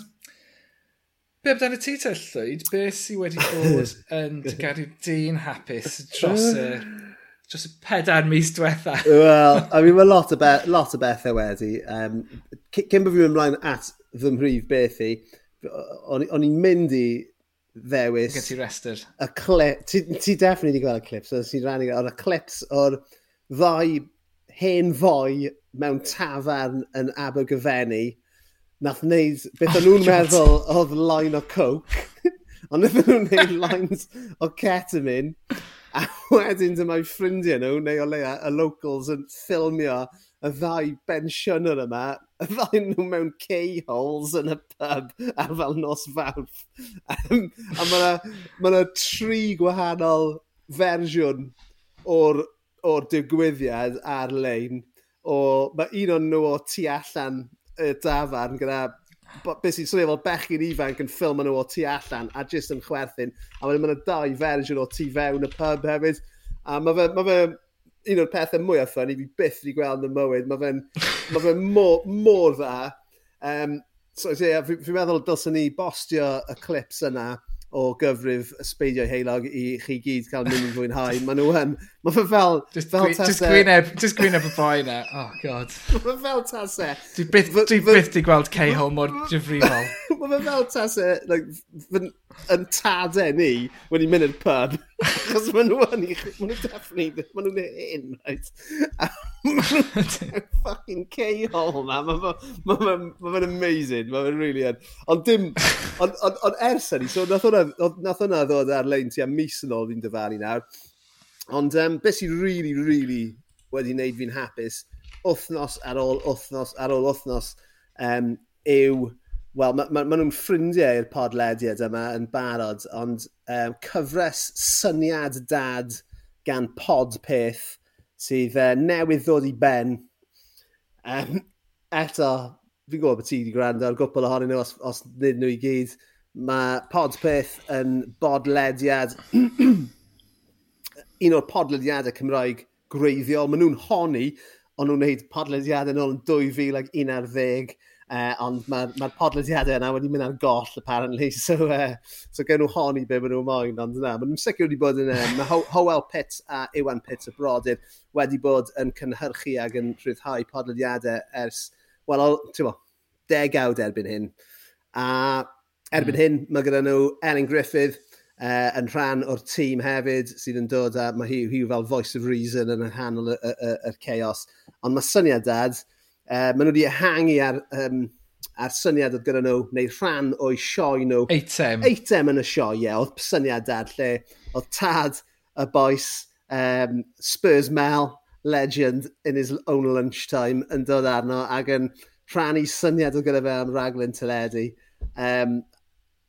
Be amdano ti te llwyd? Be sydd wedi bod yn gadw dyn hapus dros y dros y pedair mis diwetha. Wel, I mean, mae lot, o be lot o bethau wedi. Um, cyn bod fi'n ymlaen at fy mhrif beth i, o'n i'n mynd i ddewis... Gyd ti restr. Y clip, ti, ti definitely wedi gweld y clips, so ti'n rannu, o'r clips o'r ddau hen fwy mewn tafarn yn Abergyfenni. nath wneud beth o'n oh nhw'n meddwl oedd line o coke, ond nath nhw'n wneud lines o ketamine, A wedyn dyma i ffrindiau nhw, neu o leia, y locals yn ffilmio y ddau bensiynwr yma, y ddau nhw mewn K-holes yn y pub ar fel nos fawrth. a mae yna ma tri gwahanol fersiwn o'r, or digwyddiad ar-lein. O, mae un o'n nhw o tu allan y dafarn gyda beth sy'n swnio fel bechgyn ifanc yn ffilm nhw o tu allan a jyst yn chwerthin. A wedyn mae'n dau fersiwn o tu fewn y pub hefyd. A mae fe, ma fe un o'r pethau mwyaf ffyn i fi byth wedi gweld yn mywyd. Mae fe'n ma fe mor, mor dda. Um, so, yeah, fi'n fi meddwl dylsyn ni bostio y clips yna o gyfrif ysbeidio heilog i chi gyd cael mynd i fwynhau. Mae nhw yn... Mae fe fel... Just, fel gwi, just gwyneb, just gwyneb y boi na. Oh, god. Mae fe fel tase. Dwi byth, dwi byth di gweld Cahill mor gyfrifol. Mae fe fel tase like, yn tadau ni wedi mynd i'r pub. achos maen nhw yn, maen nhw'n definitely, maen nhw'n un, right? fucking ceol na, maen nhw'n amazing, maen nhw'n really yn. Ond dim, ond on, on ers hynny, so nath hwnna ddod ar-lein tu am mis yn ôl fi'n dyfalu nawr, ond um, beth sy'n really, really wedi wneud fi'n hapus, wythnos ar ôl wythnos ar ôl wythnos, um, yw wel, maen ma, ma nhw'n ffrindiau i'r podlediad yma yn barod, ond um, cyfres syniad dad gan pod peth sydd uh, newydd ddod i ben. Um, eto, fi'n gwybod bod ti wedi gwrando ar gwbl ohonyn nhw os, os nid nhw i gyd. Mae Podpeth yn bodlediad, un o'r podlediadau Cymraeg greiddiol. Maen nhw'n honi, ond nhw'n gwneud podlediadau nôl yn 2011 Uh, ond mae'r ma, ma podlediadau yna wedi mynd ar goll, apparently. So, uh, so gen nhw honi be maen nhw'n moyn. Ond na, maen nhw'n sicr wedi bod yn... Um, Ho Howell Pitt a Iwan Pitt y brodyr wedi bod yn cynhyrchu ac yn rhyddhau podlediadau ers, wel, ti'n bo, degawd erbyn hyn. A erbyn mm. hyn, mae gyda nhw Elin Griffith, uh, yn rhan o'r tîm hefyd sydd yn dod a mae hi, hi fel voice of reason yn hanol y, y, y, y chaos. Ond mae syniad dad, uh, maen nhw wedi ehangu ar, um, ar syniad oedd gyda nhw, neu rhan o'i sioe nhw. Eitem. Eitem yn y sioe, ie. Oedd syniad ar lle, oedd tad y boes um, Spurs Mel, legend in his own lunchtime, yn dod arno ac yn rhannu syniad oedd gyda fe am raglen teledu. Um,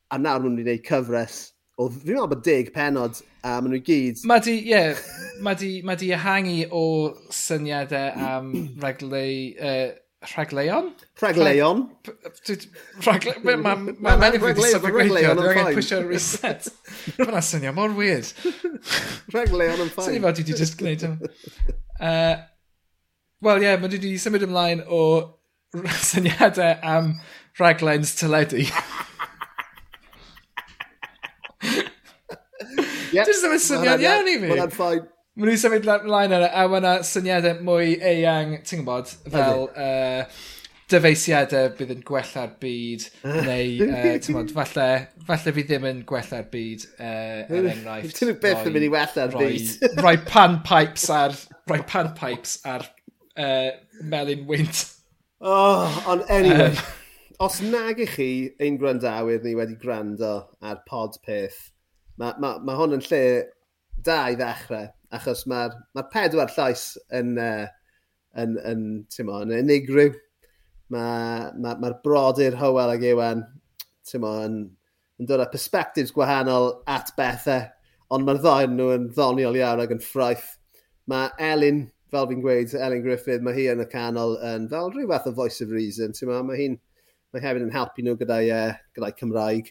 a nawr mwyn wedi gwneud cyfres o, fi'n meddwl bod deg penod a maen nhw gyd. Mae di, ie, yeah, mae di, ma di ehangu o syniadau am regleu, uh, rhagleion? Rhagleion. Rhagleion. Mae'n meddwl wedi sefygleion. Dwi'n angen pwysio reset. Mae'n syniad mor weird. Rhagleion yn ffain. Syniad fod dwi wedi just gwneud hwn. Wel ie, yeah, mae dwi wedi symud ymlaen o syniadau am rhaglen's teledu. Yep. Dwi'n yn syniad iawn i mi. Mae'n ffain. Mae nhw'n symud line ar a mae yna syniadau mwy eang, ti'n gwybod, fel uh, dyfeisiadau bydd yn gwella'r byd, neu, uh, ti'n gwybod, falle, falle fi ddim yn gwella'r byd, uh, er enghraifft. Ti'n beth yn mynd i wella'r byd. Rhoi pan pipes ar, rhoi pan pipes ar uh, melyn wynt. Oh, ond anyway, um, os nag i chi ein gwrandawyr ni wedi gwrando ar pod peth, mae ma, ma hon yn lle da i ddechrau, achos mae'r ma pedwar llais yn, uh, yn, yn, tymo, yn unigryw. Mae'r ma, ma brodyr Hywel ag Iwan tymo, yn, yn dod â perspectives gwahanol at bethau, ond mae'r ddau nhw yn ddoniol iawn ac yn ffraith. Mae Elin, fel fi'n gweud, Elin Griffith, mae hi yn y canol yn fel rhyw fath o voice of reason. Mae hi'n mae hefyd yn helpu nhw gyda'i uh, gyda Cymraeg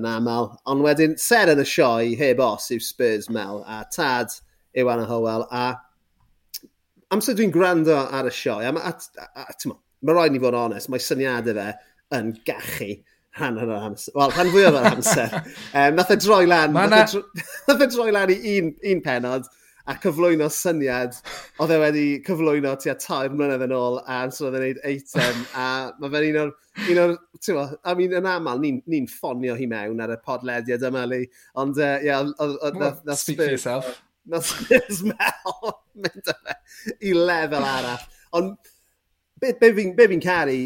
yn aml. Ond wedyn, ser yn y sioe heb os yw Spurs Mel a Tad yw Anna Howell a amser dwi'n gwrando ar y sioe, a, a, a, a mae rhaid ni fod yn onest, mae syniadau fe yn gachu rhan o'r amser. Wel, rhan fwyaf o'r amser. um, nath e droi lan, e nath e droi lan i un, un penod, a cyflwyno syniad, oedd e wedi cyflwyno tua tair mlynedd yn ôl a so oedd e'n gwneud eitem a mae fe'n un o'r, un o'r, ti'n mo, I mean, yn aml ni'n ni ffonio hi mewn ar y podlediad yma li, ond ie, uh, yeah, na Speak for yourself. Na Spurs Mel mynd â fe i lefel arall. Ond be, be fi'n fi caru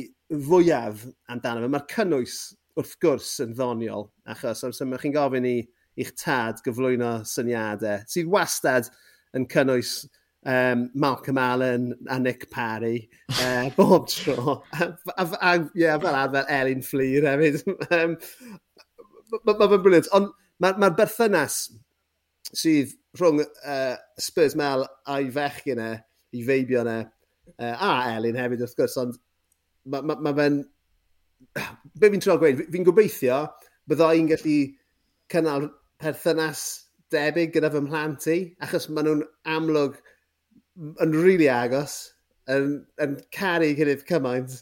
fwyaf amdano fe, mae'r cynnwys wrth gwrs yn ddoniol, achos os mae chi'n gofyn i i'ch tad gyflwyno syniadau, sydd wastad yn cynnwys um, Malcolm Allen a Nick Parry uh, bob tro. a, a, a, yeah, fel arfer Elin Fleer hefyd. um, Mae ma, ma briliant. Ond mae'r ma, berthynas sydd rhwng uh, Spurs Mel a'i fech yna, e, i feibio yna, uh, a Elin hefyd wrth gwrs, ond mae ma, ma, ma fe'n... Be fi'n trio gweud? Fi'n gobeithio bydda i'n gallu cynnal perthynas debyg gyda fy mhlant i, achos maen nhw'n amlwg yn rili really agos, yn, yn caru gyda'r cymaint,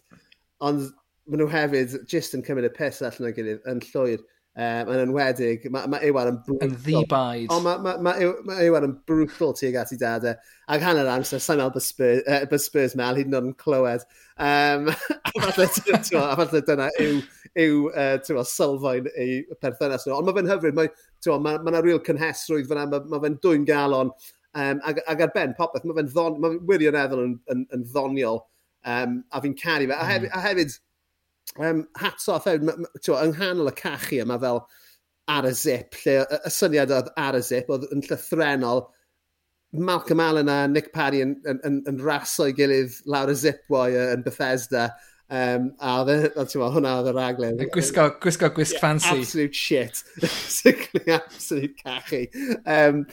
ond maen nhw hefyd jyst yn cymryd y pus allan o'i gilydd yn llwyr. Um, yn enwedig, mae ma Iwan yn brutal. Yn ddibaid. Ond mae ma, ma, ma Iwan yn brutal tuag at ei dadau. Ac hanner amser, sa'n meddwl bod Spurs, mel, hyd yn oed yn clywed. Um, a falle dyna yw, yw uh, sylfaen ei perthynas nhw. Ond mae fe'n hyfryd, mae, mae ma, ma real cynhesrwydd fyna, mae ma fe'n dwy'n galon. Um, ag, ag ar ben popeth, mae fe'n ddon, ma wirioneddol yn, yn, yn ddoniol, um, a fi'n caru fe. A mm. hefyd, a hefyd um, hats off, hefyd, ma, ma, yng nghanol y cachu yma fel ar y zip, lle y, y syniad oedd ar y zip oedd yn llythrenol, Malcolm Allen a Nick Parry yn, yn, yn, yn raso i gilydd lawr y zipwoi yn Bethesda. Um, a e, ti'n hwnna oedd y raglen. Gwisgo, gwisgo gwisg yeah, fancy. Absolute shit. Basically, absolute cachu. Um,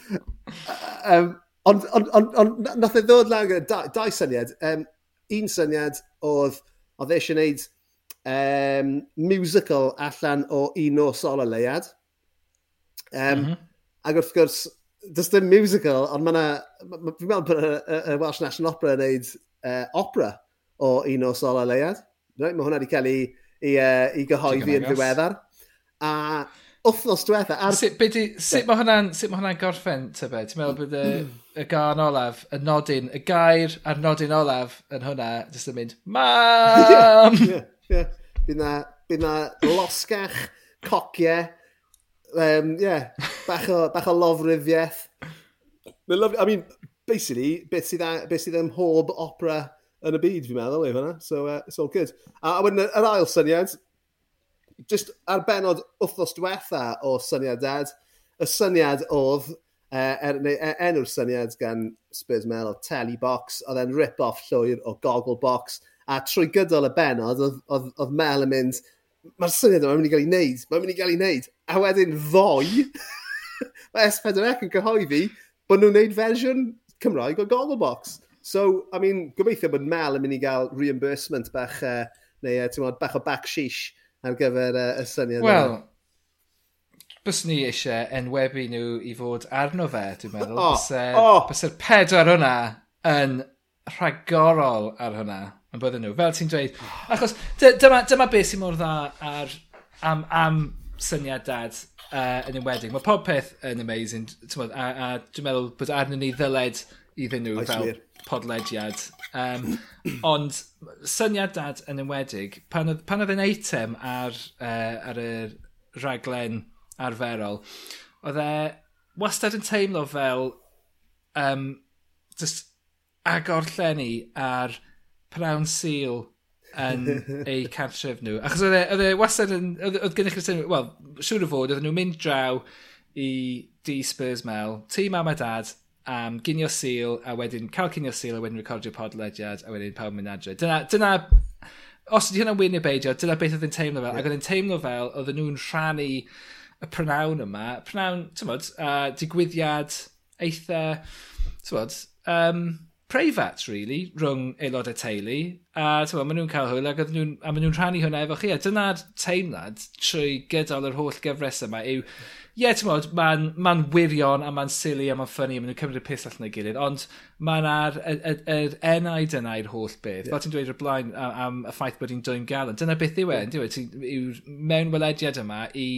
um, ond on, on, on, nath e ddod lan gyda dau syniad. Um, un syniad oedd, oedd e eisiau gwneud um, musical allan o un o sol y leiad. Um, mm -hmm. Ac wrth gwrs, does dim musical, ond mae'na, fi'n meddwl bod y Welsh National Opera yn gwneud uh, opera o un o sol a leiad. Right? Mae hwnna wedi cael ei, ei, uh, ei gyhoeddi yn ddiweddar. A wythnos diwetha... Ar... Sut, di, sut mae hwnna'n hwnna gorffen, tybed? Ti'n meddwl bod y, y gan olaf, y nodyn, y gair a'r nodyn olaf yn hwnna, jyst yn mynd, mam! yeah, yeah. Bydd na, byd na losgach cociau, um, yeah, bach, o, bach o lofryddiaeth. I mean, basically, beth sydd, beth sydd ym mhob opera yn y byd, fi'n meddwl, yw hwnna. So, uh, it's all good. A, a wedyn, yr ail syniad, just ar benod wythnos diwetha o syniad dad, y syniad oedd, uh, er, neu er, enw'r syniad gan Spurs Mel o Telly Box, oedd e'n rip-off llwyr o Goggle Box, a trwy gydol y benod, oedd, oedd, oedd Mel yn mynd, mae'r syniad yma'n mynd i gael ei wneud, mae'n mynd i gael ei wneud, a wedyn ddoi, mae S4C yn cyhoeddi bod nhw'n wneud fersiwn Cymraeg o Goggle Box. So, I mean, gobeithio bod Mel yn mynd i gael reimbursement bach, uh, neu uh, mod, bach o back sheesh ar gyfer uh, y syniad. Wel, bys ni eisiau enwebu nhw i fod arno fe, dwi'n meddwl. Oh, bys, uh, oh. bys yr pedwar hwnna yn rhagorol ar hwnna yn bydden nhw, fel ti'n dweud. Achos dyma, dyma beth sy'n mor dda ar, am, am syniad dad uh, yn ymwedig. Mae pob peth yn amazing, a, a, dwi'n meddwl bod arnyn ni ddyled iddyn nhw fel podlediad. Um, ond syniad dad yn ymwedig, pan oedd, pan oedd yn eitem ar, uh, ar y raglen arferol, oedd e wastad yn teimlo fel um, just agor llenni ar prawn sil yn eu cartref nhw. Achos oedd e, oedd e wastad yn, oedd gennych chi'r teimlo, wel, siŵr o fod, oedd nhw'n mynd draw i D Spurs Mel, tîm mam a dad, am ginio sil a wedyn cael ginio sil a wedyn recordio podlediad a wedyn pawb mynd adre. Dyna, dyna os ydy hynna'n wir neu beidio, dyna beth oedd yn teimlo fel. Yeah. Ac oedd yn teimlo fel, oedd nhw'n rhannu y prynawn yma. Prynawn, ti'n tymod, uh, digwyddiad eitha, ti'n tymod, um, preifat, really, rhwng aelodau teulu. A tywa, maen nhw'n cael hwyl ac nhw, a maen nhw'n rhannu hwnna efo chi. A dyna'r teimlad trwy gydol yr holl gyfres yma yw, ie, yeah, ti'n modd, mae'n ma wirion a mae'n silly a mae'n ffynnu a maen nhw'n cymryd y pus allan o'i gilydd, ond mae'n ar yr enaid yna i'r holl beth. Yeah. Fel ti'n dweud o'r blaen am, am y ffaith bod hi'n dwy'n galon. Dyna beth yw e, yeah. yw'r mewnwelediad yma i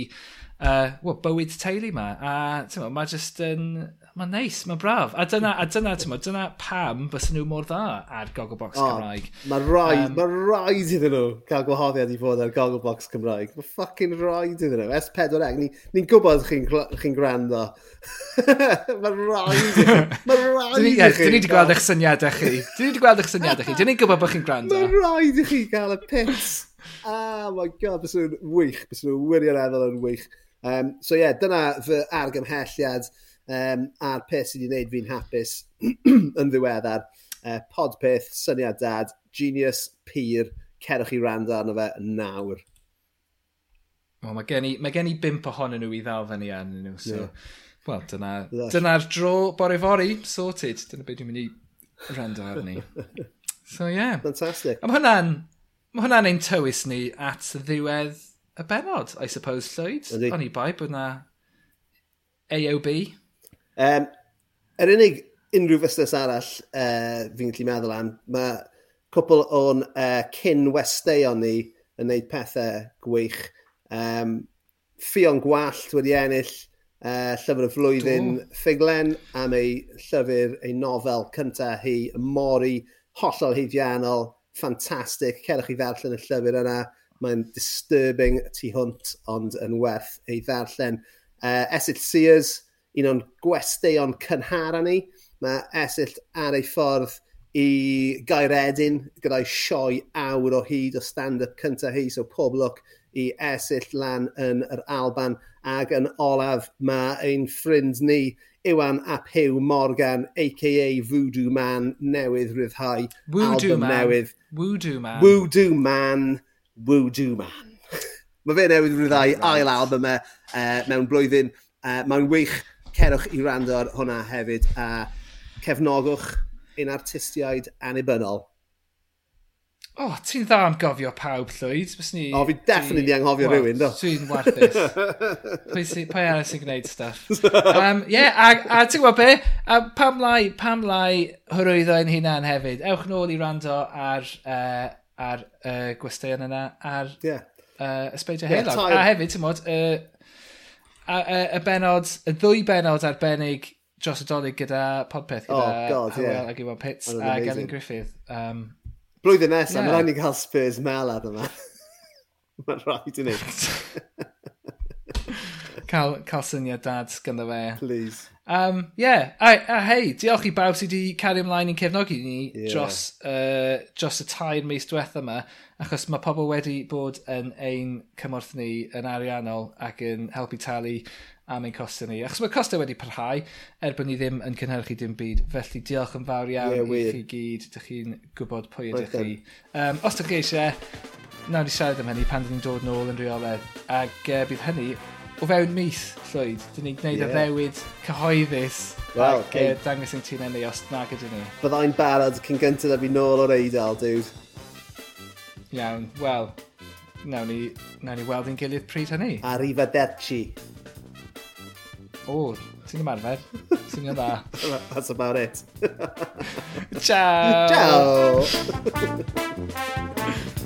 uh, well, bywyd teulu ma. A tyma, mae just yn... Mae'n neis, mae'n braf. A dyna, a dyna, tyma, dyna pam bys nhw mor dda ar Gogglebox oh, Cymraeg. Mae rhaid, um, mae rhaid iddyn nhw cael gwahoddiad i fod ar Gogglebox Cymraeg. Mae ffucking rhaid iddyn nhw. S4C, ni'n ni gwybod chi'n chi gwrando. mae rhaid i Mae rhaid i chi. Dyn ni wedi gweld eich syniadau chi. Dyn ni wedi gweld eich syniadau chi. Dyn ni'n gwybod bod chi'n gwrando. Mae rhaid i chi gael y pits. Oh my god, bys nhw'n wych. Bys nhw'n wirioneddol yn wych. Um, so ie, yeah, dyna fy argymhelliad um, a'r peth sydd wedi gwneud fi'n hapus yn ddiweddar. Uh, podpeth, syniad dad, genius, pyr, cerwch i rando arno fe nawr. Well, mae gen i, mae gen i bimp ohonyn nhw i ddal fyny arnyn nhw, so... Yeah. Wel, dyna'r dyna, dro bore fori, sorted. Dyna beth dwi'n mynd i rando arni. so, ie. Yeah. Fantastic. Mae hwnna'n, mae hwnna'n ein tywys ni at ddiwedd y benod, I suppose, Llywyd. O'n i bai bod na AOB. Um, yr er unig unrhyw fusnes arall uh, fi'n gallu meddwl am, mae cwpl o'n uh, cyn westeion ni yn gwneud pethau gwych. Um, Fion Gwallt wedi ennill uh, llyfr y flwyddyn Dw. ffuglen am ei llyfr, ei nofel cyntaf hi, Mori, hollol heidianol, ffantastig. Cerwch i ddarllen y llyfr yna. Mae'n disturbing tu hwnt, ond yn werth ei ddarllen. Uh, Esill Sears, un o'n gwesteion cynhara ni. Mae Esyll ar ei ffordd i Gairedin gyda'i sioe awr o hyd o stand-up cyntaf hi, so pob look i Esyll lan yn yr Alban. Ac yn olaf, mae ein ffrind ni, Iwan Ap Hugh Morgan, a.k.a. Voodoo Man, newydd rhyddhau. Voodoo album Man. newydd. Voodoo Man. Voodoo Man. Woojoo Man. mae fe newydd rhyddau right. ail album e, uh, mewn blwyddyn. Uh, mae'n wych, cerwch i rando ar hwnna hefyd. A cefnogwch ein artistiaid annibynnol. O, oh, ti'n dda am gofio pawb, Llwyd. Ni, o, fi definitely di anghofio well, rhywun, do. Dwi'n warthus. pwy pwy arall sy'n gwneud stuff. um, yeah, a, a ti'n gwybod be? A pam lai, pam lai hyrwyddo ein hunan hefyd? Ewch nôl i rando ar uh, ar y uh, gwesteion yna ar yeah. uh, ysbeidio yeah, heilog. A hefyd, ti'n modd, y uh, benod, y ddwy benod arbennig dros y dolyg gyda podpeth, gyda oh, God, Howell yeah. ac Iwan Pitts a Gavin Griffith. Um, Blwyddyn nesaf, yeah. mae'n rhaid i gael Spurs Mel melad yma. mae'n rhaid i ni. cael, cael syniad dad gyda fe. Please. Um, yeah, a, a hei, diolch i bawb sydd wedi cario ymlaen i'n cefnogi ni yeah. dros, uh, dros y tair mis diwetha yma, achos mae pobl wedi bod yn ein cymorth ni yn ariannol ac yn helpu talu am ein costau ni. Achos mae costau wedi parhau er bod ni ddim yn cynhyrchu dim byd, felly diolch yn fawr iawn yeah, i chi gyd, dych chi'n gwybod pwy ydych chi. Um, os ydych chi eisiau, nawr ni siarad am hynny pan dyn ni'n dod nôl yn rheoledd. ac uh, bydd hynny o fewn mis, Llwyd, dyn ni'n gwneud yeah. y ddewyd cyhoeddus well, ac okay. dangos yn tîn enni os nag ydyn ni. Byddai'n barod cyn gyntaf fi nôl o'r eidl, dude. Iawn, wel, nawn ni, nawn ni weld yn gilydd pryd hynny. Arrivederci. O, ti'n ymarfer. Swnio'n dda. That's about it. Ciao! Ciao!